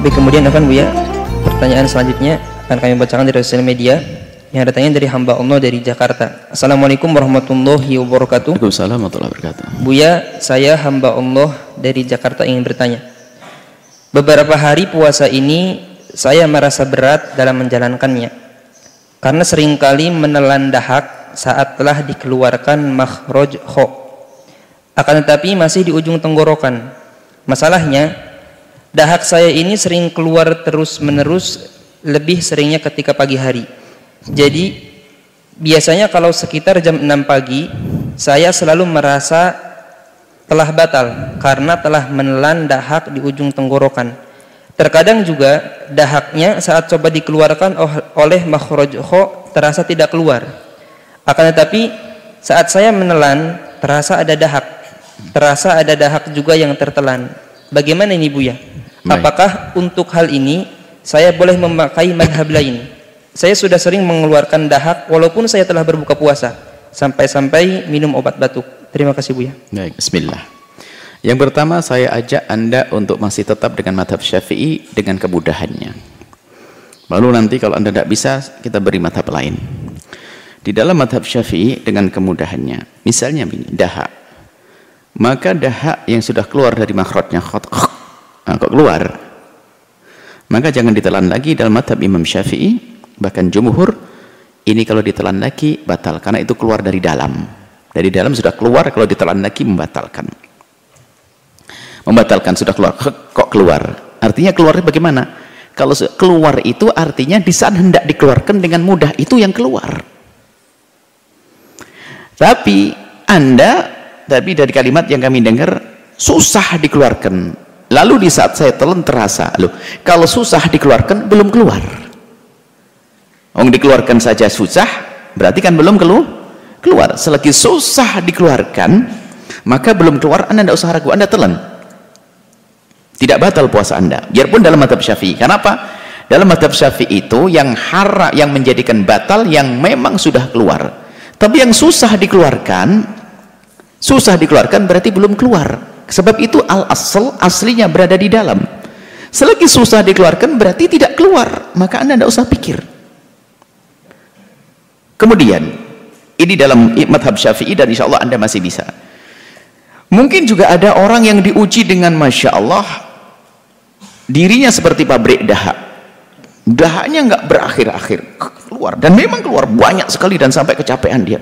Baik, kemudian akan Bu ya, pertanyaan selanjutnya akan kami bacakan dari sosial media yang datangnya dari hamba Allah dari Jakarta. Assalamualaikum warahmatullahi wabarakatuh. Waalaikumsalam warahmatullahi wabarakatuh. Buya, saya hamba Allah dari Jakarta ingin bertanya. Beberapa hari puasa ini saya merasa berat dalam menjalankannya. Karena sering kali menelan dahak saat telah dikeluarkan makhraj kho. Akan tetapi masih di ujung tenggorokan. Masalahnya, Dahak saya ini sering keluar terus-menerus lebih seringnya ketika pagi hari. Jadi biasanya kalau sekitar jam 6 pagi saya selalu merasa telah batal karena telah menelan dahak di ujung tenggorokan. Terkadang juga dahaknya saat coba dikeluarkan oleh makhraj terasa tidak keluar. Akan tetapi saat saya menelan terasa ada dahak. Terasa ada dahak juga yang tertelan. Bagaimana ini Bu ya? Baik. Apakah untuk hal ini saya boleh memakai madhab lain? Saya sudah sering mengeluarkan dahak walaupun saya telah berbuka puasa sampai-sampai minum obat batuk. Terima kasih Bu ya. Baik, bismillah. Yang pertama saya ajak Anda untuk masih tetap dengan madhab syafi'i dengan kemudahannya. Lalu nanti kalau Anda tidak bisa, kita beri madhab lain. Di dalam madhab syafi'i dengan kemudahannya. Misalnya ini, dahak. Maka dahak yang sudah keluar dari makhrajnya, nah, kok keluar? Maka jangan ditelan lagi dalam madhab Imam Syafi'i bahkan jumhur ini kalau ditelan lagi batal. Karena itu keluar dari dalam. Dari dalam sudah keluar kalau ditelan lagi membatalkan. Membatalkan sudah keluar. Kok keluar? Artinya keluarnya bagaimana? Kalau keluar itu artinya di saat hendak dikeluarkan dengan mudah itu yang keluar. Tapi anda tapi dari kalimat yang kami dengar susah dikeluarkan Lalu di saat saya telan terasa, loh, kalau susah dikeluarkan belum keluar. Om dikeluarkan saja susah, berarti kan belum keluar. Keluar. Selagi susah dikeluarkan, maka belum keluar, Anda tidak usah ragu, Anda telan. Tidak batal puasa Anda. Biarpun dalam madhab syafi'i. Kenapa? Dalam madhab syafi'i itu yang hara, yang menjadikan batal, yang memang sudah keluar. Tapi yang susah dikeluarkan, susah dikeluarkan berarti belum keluar sebab itu al-asl aslinya berada di dalam. Selagi susah dikeluarkan berarti tidak keluar. Maka anda tidak usah pikir. Kemudian ini dalam madhab syafi'i dan insya Allah anda masih bisa. Mungkin juga ada orang yang diuji dengan Masya Allah dirinya seperti pabrik dahak. Dahaknya nggak berakhir-akhir keluar. Dan memang keluar banyak sekali dan sampai kecapean dia.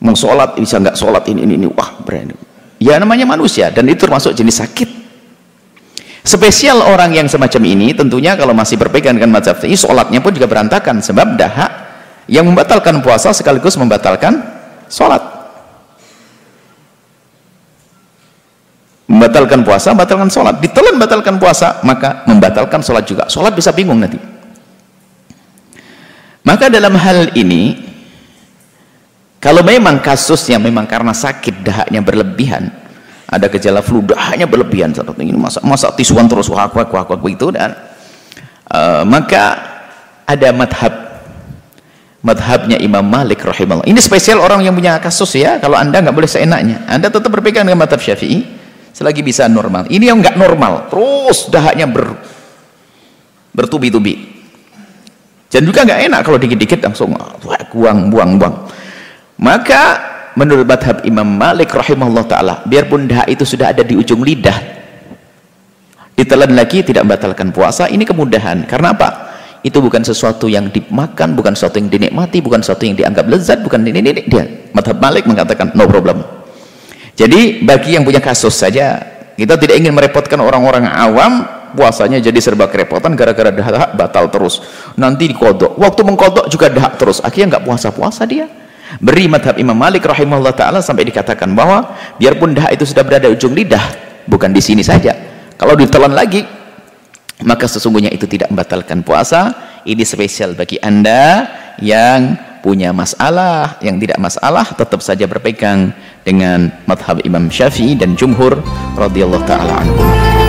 Mau sholat bisa nggak sholat ini ini, ini. wah berani ya namanya manusia dan itu termasuk jenis sakit. Spesial orang yang semacam ini tentunya kalau masih berpegang dengan mazhab ini sholatnya pun juga berantakan sebab dahak yang membatalkan puasa sekaligus membatalkan sholat. Membatalkan puasa, membatalkan sholat. Ditelan membatalkan puasa, maka membatalkan sholat juga. Sholat bisa bingung nanti. Maka dalam hal ini kalau memang kasusnya memang karena sakit dahaknya berlebihan, ada gejala flu dahaknya berlebihan saat ini masa masa tisuan terus wah wah wah begitu dan uh, maka ada madhab. Madhabnya Imam Malik rahimahullah. Ini spesial orang yang punya kasus ya kalau anda nggak boleh seenaknya. Anda tetap berpegang dengan madhab syafi'i selagi bisa normal. Ini yang nggak normal terus dahaknya ber bertubi-tubi. Dan juga nggak enak kalau dikit-dikit langsung buang buang buang maka menurut madhab Imam Malik rahimahullah ta'ala biarpun dah itu sudah ada di ujung lidah ditelan lagi tidak membatalkan puasa ini kemudahan. Karena apa? itu bukan sesuatu yang dimakan bukan sesuatu yang dinikmati bukan sesuatu yang dianggap lezat bukan ini, ini, dia madhab Malik mengatakan no problem. Jadi bagi yang punya kasus saja kita tidak ingin merepotkan orang-orang awam puasanya jadi serba kerepotan gara-gara dahak batal terus. Nanti dikodok. Waktu mengkodok juga dahak terus. Akhirnya nggak puasa-puasa dia beri madhab Imam Malik rahimahullah ta'ala sampai dikatakan bahwa biarpun dah itu sudah berada ujung lidah bukan di sini saja. Kalau ditelan lagi maka sesungguhnya itu tidak membatalkan puasa. Ini spesial bagi anda yang punya masalah yang tidak masalah tetap saja berpegang dengan madhab Imam Syafi'i dan Jumhur radhiyallahu ta'ala anhu